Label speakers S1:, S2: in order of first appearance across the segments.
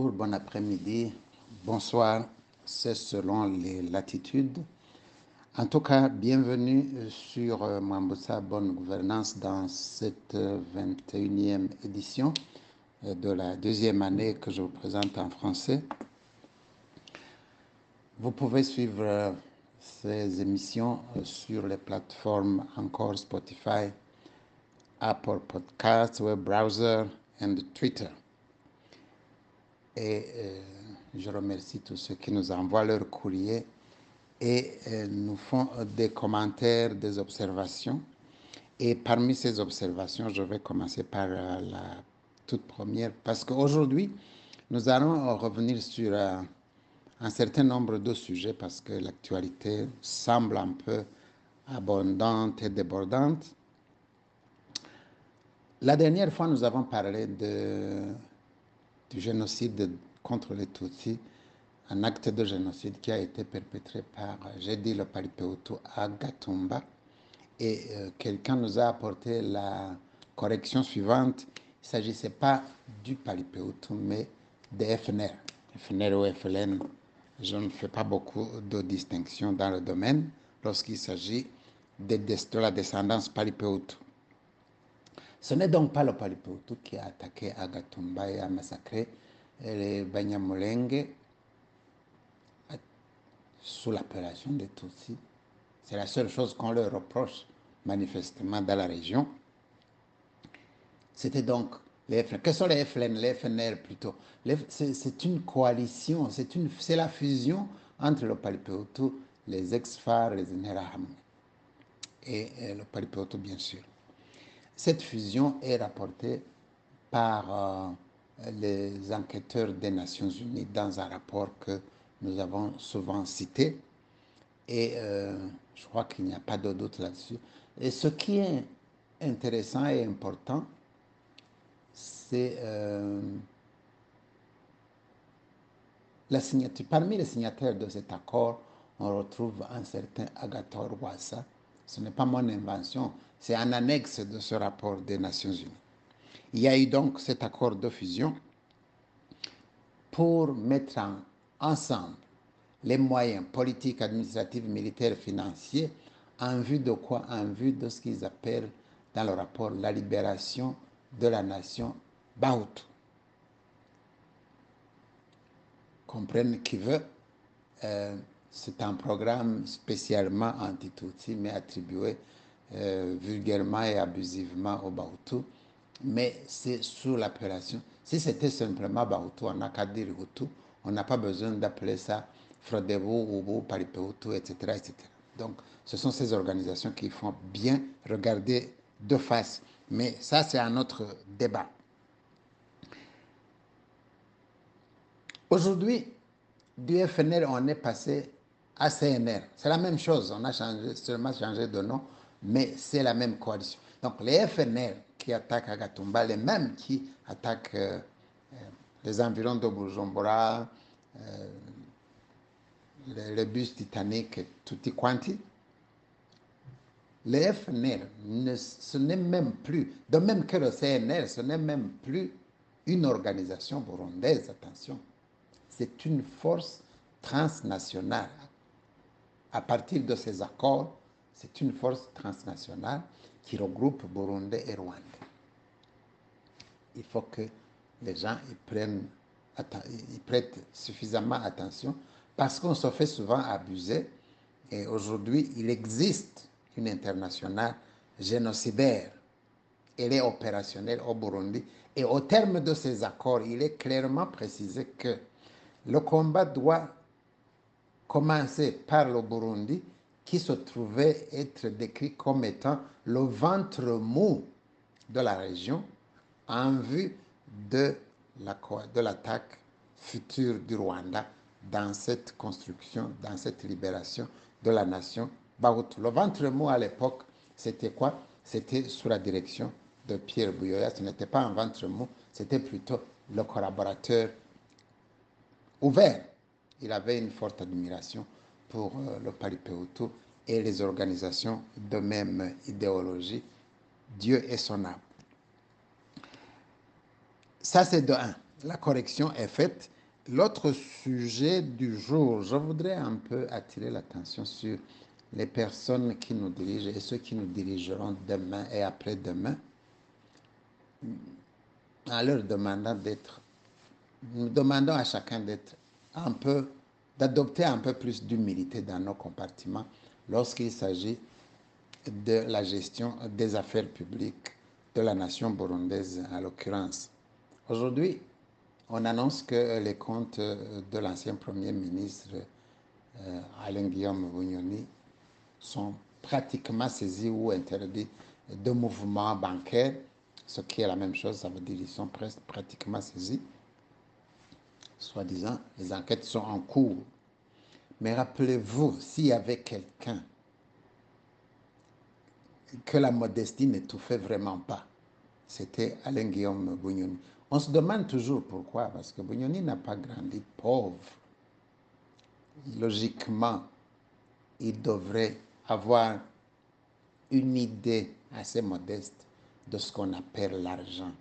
S1: Bon après-midi, bonsoir, c'est selon les latitudes. En tout cas, bienvenue sur euh, Mwambutsa Bonne Gouvernance dans cette 21e édition euh, de la deuxième année que je vous présente en français. Vous pouvez suivre euh, ces émissions sur les plateformes encore Spotify, Apple Podcasts, Web Browser et Twitter. Et euh, je remercie tous ceux qui nous envoient leur courrier et euh, nous font des commentaires, des observations. Et parmi ces observations, je vais commencer par euh, la toute première, parce qu'aujourd'hui, nous allons revenir sur un certain nombre de sujets, parce que l'actualité semble un peu abondante et débordante. La dernière fois, nous avons parlé de du génocide contre les Tutsis, un acte de génocide qui a été perpétré par, j'ai dit, le Palipeutu à Gatumba. Et euh, quelqu'un nous a apporté la correction suivante. Il ne s'agissait pas du Palipeutu, mais des FNR. FNR ou FLN, je ne fais pas beaucoup de distinction dans le domaine lorsqu'il s'agit de, de, la descendance Palipeutu. Ce n'est donc pas le qui a attaqué Agatumba et a massacré les Banyamulenge sous l'appellation des Tutsis. C'est la seule chose qu'on leur reproche manifestement dans la région. C'était donc les FNR. Que sont les FLN, les FNR plutôt C'est une coalition, c'est la fusion entre le Palipeutu, les ex-FAR, les Interahamwe et, et le bien sûr. Cette fusion est rapportée par euh, les enquêteurs des Nations Unies dans un rapport que nous avons souvent cité. Et euh, je crois qu'il n'y a pas de doute là-dessus. Et ce qui est intéressant et important, c'est euh, la signature. Parmi les signataires de cet accord, on retrouve un certain Agathor Wassa. Ce n'est pas mon invention, c'est un annexe de ce rapport des Nations Unies. Il y a eu donc cet accord de fusion pour mettre en, ensemble les moyens politiques, administratifs, militaires, financiers, en vue de quoi? En vue de ce qu'ils appellent dans le rapport la libération de la nation Bahutu. Comprenne qui veut. Euh, c'est un programme spécialement anti-Tutsi, mais attribué euh, vulgairement et abusivement au Bahutu, mais c'est sous l'appellation. Si c'était simplement Bahutu, on n'a qu'à dire Hutu, on n'a pas besoin d'appeler ça Frodebu, Ubu, Paripeutu, etc., etc. Donc, ce sont ces organisations qui font bien regarder de face. Mais ça, c'est un autre débat. Aujourd'hui, du FNL, on est passé à CNR. C'est la même chose, on a changé, seulement changé de nom mais c'est la même coalition. Donc les FNL qui attaquent Agatumba, les mêmes qui attaquent euh, les environs de Bujumbura, euh, les, bus Titanic, tutti quanti, les ne, ce n'est même plus, de même que le CNL, ce n'est même plus une organisation burundaise, attention. C'est une force transnationale. À partir de ces accords, c'est une force transnationale qui regroupe Burundais et Rwandais. Il faut que les gens y prennent, y prêtent suffisamment attention parce qu'on se fait souvent abuser. Et aujourd'hui, il existe une internationale génocidaire. Elle est opérationnelle au Burundi. Et au terme de ces accords, il est clairement précisé que le combat doit commencer par le Burundi qui se trouvait être décrit comme étant le ventre mou de la région en vue de l'attaque future du Rwanda dans cette construction, dans cette libération de la nation Bahutu. Le ventre mou à l'époque, c'était quoi? C'était sous la direction de Pierre Bouyoya. Ce n'était pas un ventre mou, c'était plutôt le collaborateur ouvert. Il avait une forte admiration pour euh, le Palipeutu et les organisations de même idéologie, Dieu et son âme. Ça, c'est de un. la correction est faite. L'autre sujet du jour, je voudrais un peu attirer l'attention sur les personnes qui nous dirigent et ceux qui nous dirigeront demain et après-demain, en leur demandant d'être, nous demandons à chacun d'être un peu, d'adopter un peu plus d'humilité dans nos compartiments lorsqu'il s'agit de la gestion des affaires publiques de la nation burundaise en l'occurrence. Aujourd'hui, on annonce que les comptes de l'ancien Premier ministre euh, Alain Guillaume Bunyoni sont pratiquement saisis ou interdits de mouvements bancaires, ce qui est la même chose, ça veut dire qu'ils sont presque pratiquement saisis. Soi-disant, les enquêtes sont en cours. Mais rappelez-vous, s'il y avait quelqu'un que la modestie n'étouffait vraiment pas, c'était Alain Guillaume Bunyoni. On se demande toujours pourquoi, parce que Bunyoni n'a pas grandi pauvre. Logiquement, il devrait avoir une idée assez modeste de ce qu'on appelle l'argent.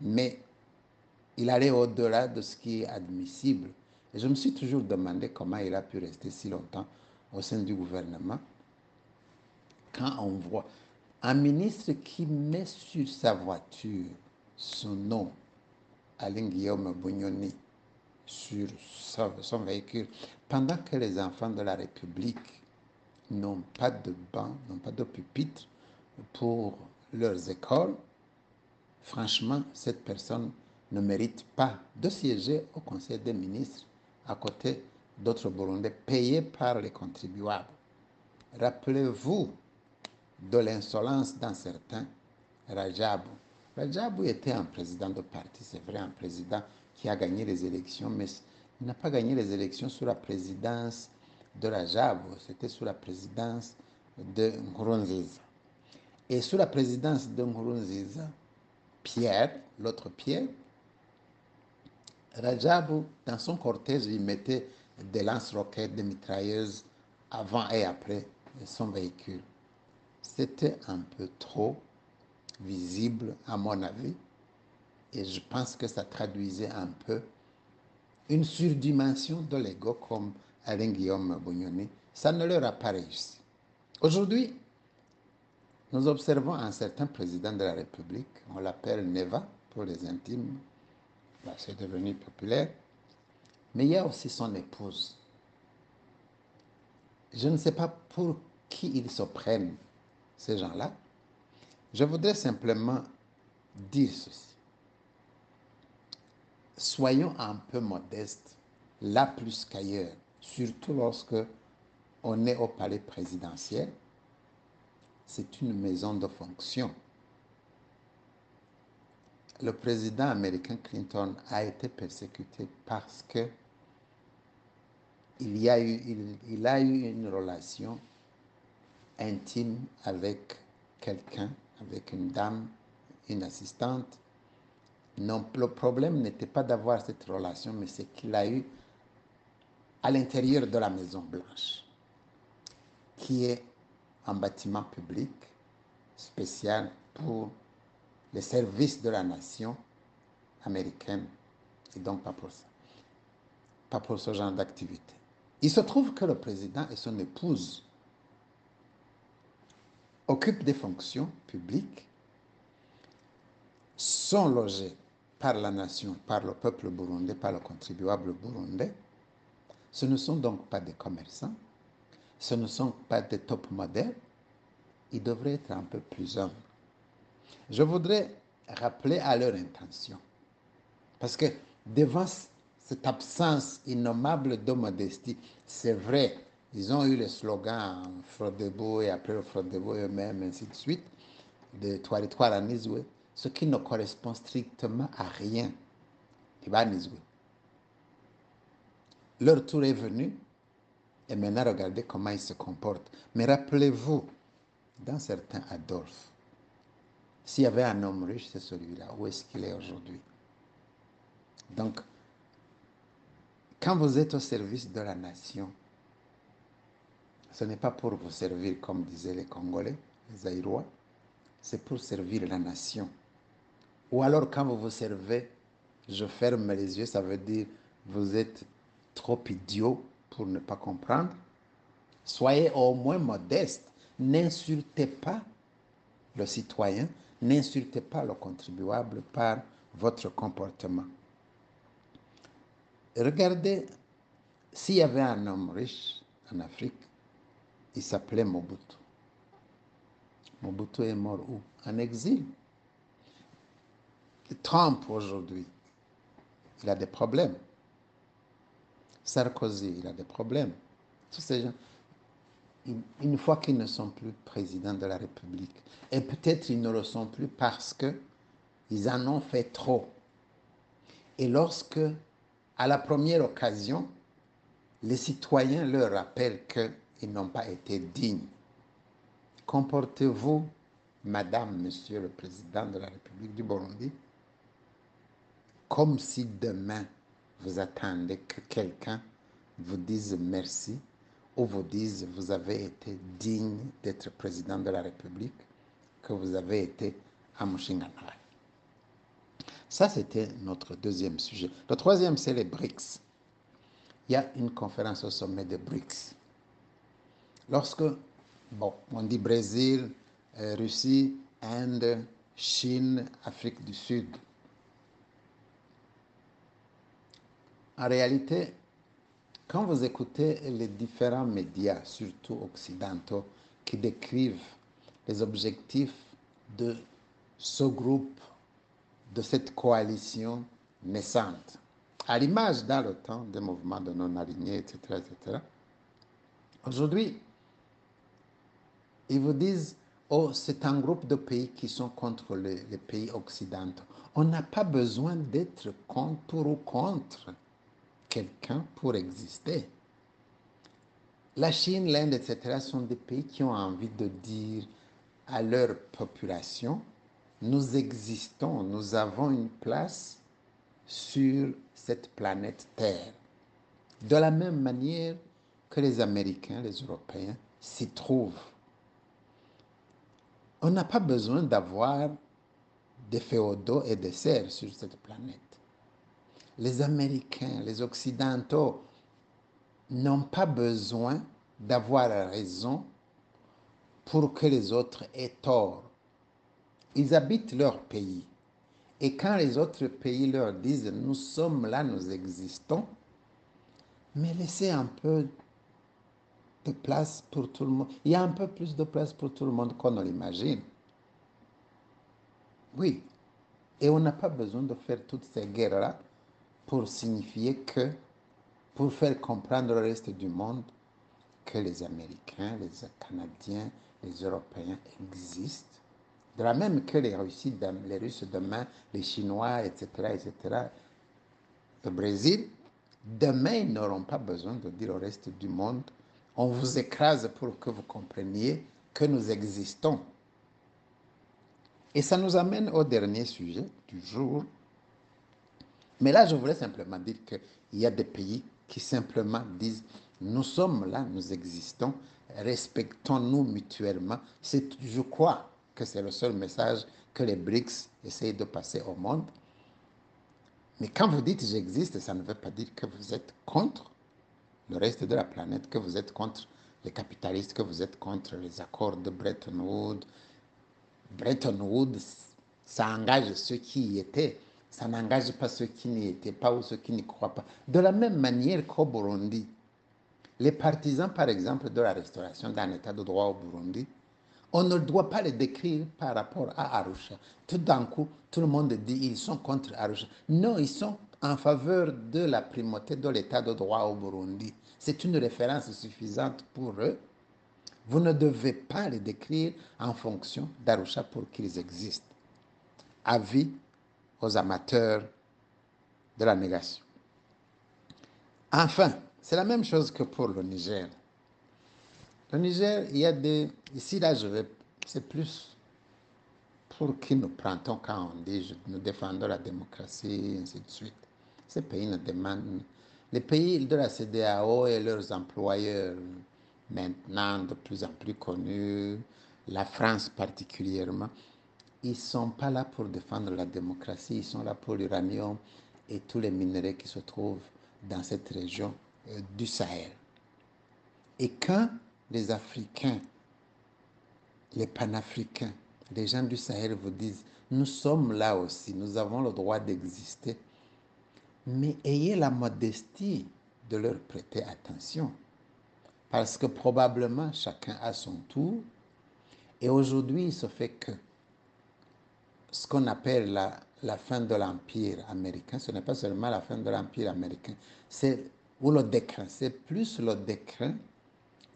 S1: Mais il allait au-delà de ce qui est admissible. Et je me suis toujours demandé comment il a pu rester si longtemps au sein du gouvernement. Quand on voit un ministre qui met sur sa voiture son nom, Alain Guillaume Bugnoni, sur son véhicule, pendant que les enfants de la République n'ont pas de banc, n'ont pas de pupitre pour leurs écoles, franchement, cette personne ne mérite pas de siéger au Conseil des ministres à côté d'autres Burundais payés par les contribuables. Rappelez-vous de l'insolence d'un certain Rajabou. Rajabou était un président de parti, c'est vrai, un président qui a gagné les élections, mais il n'a pas gagné les élections sous la présidence de Rajabou, c'était sous la présidence de Nkurunziza. Et sous la présidence de Nkurunziza, Pierre, l'autre Pierre, Rajabou, dans son cortège, il mettait des lance-roquettes, des mitrailleuses avant et après son véhicule. C'était un peu trop visible, à mon avis, et je pense que ça traduisait un peu une surdimension de l'ego comme Alain Guillaume Bugnoni. Ça ne leur a pas réussi. Aujourd'hui, nous observons un certain président de la République, on l'appelle Neva pour les intimes, c'est devenu populaire, mais il y a aussi son épouse. Je ne sais pas pour qui ils se prennent, ces gens-là. Je voudrais simplement dire ceci. Soyons un peu modestes, là plus qu'ailleurs, surtout lorsque on est au palais présidentiel. C'est une maison de fonction le président américain Clinton a été persécuté parce que il, y a eu, il, a eu une relation intime avec quelqu'un, avec une dame, une assistante. Non, le problème n'était pas d'avoir cette relation, mais c'est qu'il a eu à l'intérieur de la Maison Blanche, qui est un bâtiment public spécial pour les services de la nation américaine, et donc pas pour ça, pas pour ce genre d'activité. Il se trouve que le président et son épouse occupent des fonctions publiques, sont logés par la nation, par le peuple burundais, par le contribuable burundais. Ce ne sont donc pas des commerçants, ce ne sont pas des top modèles, ils devraient être un peu plus humbles. Je voudrais rappeler à leur intention. Parce que devant cette absence innommable de modestie, c'est vrai, ils ont eu le slogan Frodebo et après le Frodebo eux-mêmes, ainsi de suite, de Toilettoire Nizwe, ce qui ne correspond strictement à rien. Leur tour est venu, et maintenant regardez comment ils se comportent. Mais rappelez-vous, dans certains Adolphe, s'il y avait un homme riche, c'est celui-là. Où est-ce qu'il est, aujourd'hui? Donc, quand vous êtes au service de la nation, ce n'est pas pour vous servir comme disaient les Congolais, les Aïrois, c'est pour servir la nation. Ou alors quand vous vous servez je ferme les yeux, ça veut dire vous êtes trop idiot pour ne pas comprendre. Soyez au moins modeste. N'insultez pas le citoyen, n'insultez pas le contribuable par votre comportement. Regardez, s'il y avait un homme riche en Afrique, il s'appelait Mobutu. Mobutu est mort où? En exil. Trump aujourd'hui, il a des problèmes. Sarkozy, il a des problèmes. Tous ces gens, une fois qu'ils ne sont plus présidents de la République, et peut-être ils ne le sont plus parce qu'ils en ont fait trop. Et lorsque, à la première occasion, les citoyens leur rappellent qu'ils n'ont pas été dignes, comportez-vous, Madame, Monsieur le Président de la République du Burundi, comme si demain vous attendez que quelqu'un vous dise merci ou vous dise vous avez été digne d'être président de la République, que vous avez été à Mushinganai. Ça, c'était notre deuxième sujet. Le troisième, c'est les BRICS. Il y a une conférence au sommet des BRICS. Lorsque, bon, on dit Brésil, euh, Russie, Inde, Chine, Afrique du Sud, En réalité, quand vous écoutez les différents médias, surtout occidentaux, qui décrivent les objectifs de ce groupe, de cette coalition naissante, à l'image dans le temps des mouvements de non-alignés, etc., etc., aujourd'hui, ils vous disent, oh, c'est un groupe de pays qui sont contre les, les pays occidentaux. On n'a pas besoin d'être contre ou contre quelqu'un pour exister. La Chine, l'Inde, etc. sont des pays qui ont envie de dire à leur population, nous existons, nous avons une place sur cette planète Terre. De la même manière que les Américains, les Européens s'y trouvent. On n'a pas besoin d'avoir des féodaux et des serfs sur cette planète les Américains, les Occidentaux n'ont pas besoin d'avoir raison pour que les autres aient tort. Ils habitent leur pays. Et quand les autres pays leur disent nous sommes là, nous existons, mais laissez un peu de place pour tout le monde. Il y a un peu plus de place pour tout le monde qu'on ne l'imagine. Oui. Et on n'a pas besoin de faire toutes ces guerres-là pour signifier que, pour faire comprendre au reste du monde que les Américains, les Canadiens, les Européens existent, de la même que les, Russes, demain, les Chinois, etc., etc., le Brésil, demain, ils n'auront pas besoin de dire au reste du monde, on vous écrase pour que vous compreniez que nous existons. Et ça nous amène au dernier sujet du jour, mais là, je voulais simplement dire qu'il y a des pays qui simplement disent, nous sommes là, nous existons, respectons-nous mutuellement. Je crois que c'est le seul message que les BRICS essayent de passer au monde. Mais quand vous dites j'existe, ça ne veut pas dire que vous êtes contre le reste de la planète, que vous êtes contre les capitalistes, que vous êtes contre les accords de Bretton Woods. Bretton Woods, ça engage ceux qui y étaient ça n'engage pas ceux qui n'y étaient pas ou ceux qui n'y croient pas. De la même manière qu'au Burundi, les partisans, par exemple, de la restauration d'un état de droit au Burundi, on ne doit pas les décrire par rapport à Arusha. Tout d'un coup, tout le monde dit ils sont contre Arusha. Non, ils sont en faveur de la primauté de l'état de droit au Burundi. C'est une référence suffisante pour eux. Vous ne devez pas les décrire en fonction d'Arusha pour qu'ils existent. Avis aux amateurs de la négation. Enfin, c'est la même chose que pour le Niger. Le Niger, il y a des... Ici, là, je vais... C'est plus pour qui nous prêtons quand on dit nous défendons la démocratie, et ainsi de suite. Ces pays ne demandent... Les pays de la CDAO et leurs employeurs, maintenant de plus en plus connus, la France particulièrement, ils ne sont pas là pour défendre la démocratie, ils sont là pour l'uranium et tous les minerais qui se trouvent dans cette région euh, du Sahel. Et quand les Africains, les panafricains, les gens du Sahel vous disent, nous sommes là aussi, nous avons le droit d'exister, mais ayez la modestie de leur prêter attention. Parce que probablement chacun a son tour. Et aujourd'hui, il se fait que ce qu'on appelle la, fin de l'Empire américain, ce n'est pas seulement la fin de l'Empire américain, c'est ou le déclin, c'est plus le déclin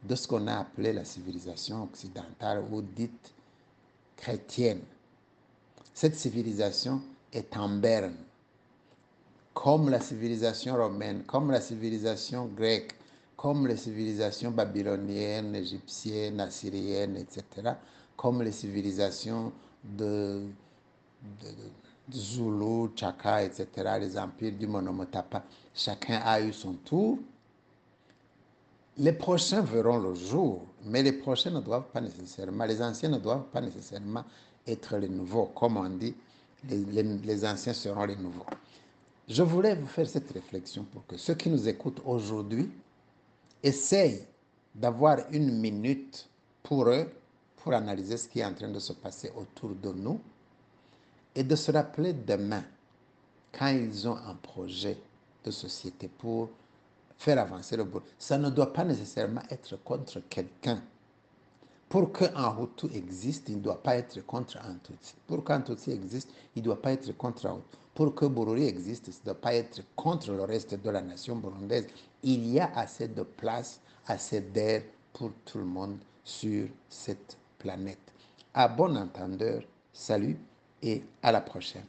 S1: de ce qu'on a appelé la civilisation occidentale ou dite chrétienne. Cette civilisation est en berne, comme la civilisation romaine, comme la civilisation grecque, comme les civilisations babyloniennes, égyptiennes, assyriennes, etc., comme les civilisations de Zulu, Chaka, etc., les empires du Monomotapa. Chacun a eu son tour. Les prochains verront le jour, mais les prochains ne doivent pas nécessairement, les anciens ne doivent pas nécessairement être les nouveaux. Comme on dit, les, anciens seront les nouveaux. Je voulais vous faire cette réflexion pour que ceux qui nous écoutent aujourd'hui essayent d'avoir une minute pour eux, pour analyser ce qui est en train de se passer autour de nous et de se rappeler demain, quand ils ont un projet de société pour faire avancer le boulot. Ça ne doit pas nécessairement être contre quelqu'un. Pour qu'un Hutu existe, il ne doit pas être contre un Tutsi. Pour qu'un Tutsi existe, il ne doit pas être contre un Hutu. Pour que Bururi existe, il ne doit pas être contre le reste de la nation burundaise. Il y a assez de place, assez d'air pour tout le monde sur cette planète. À bon entendeur, salut et à la prochaine.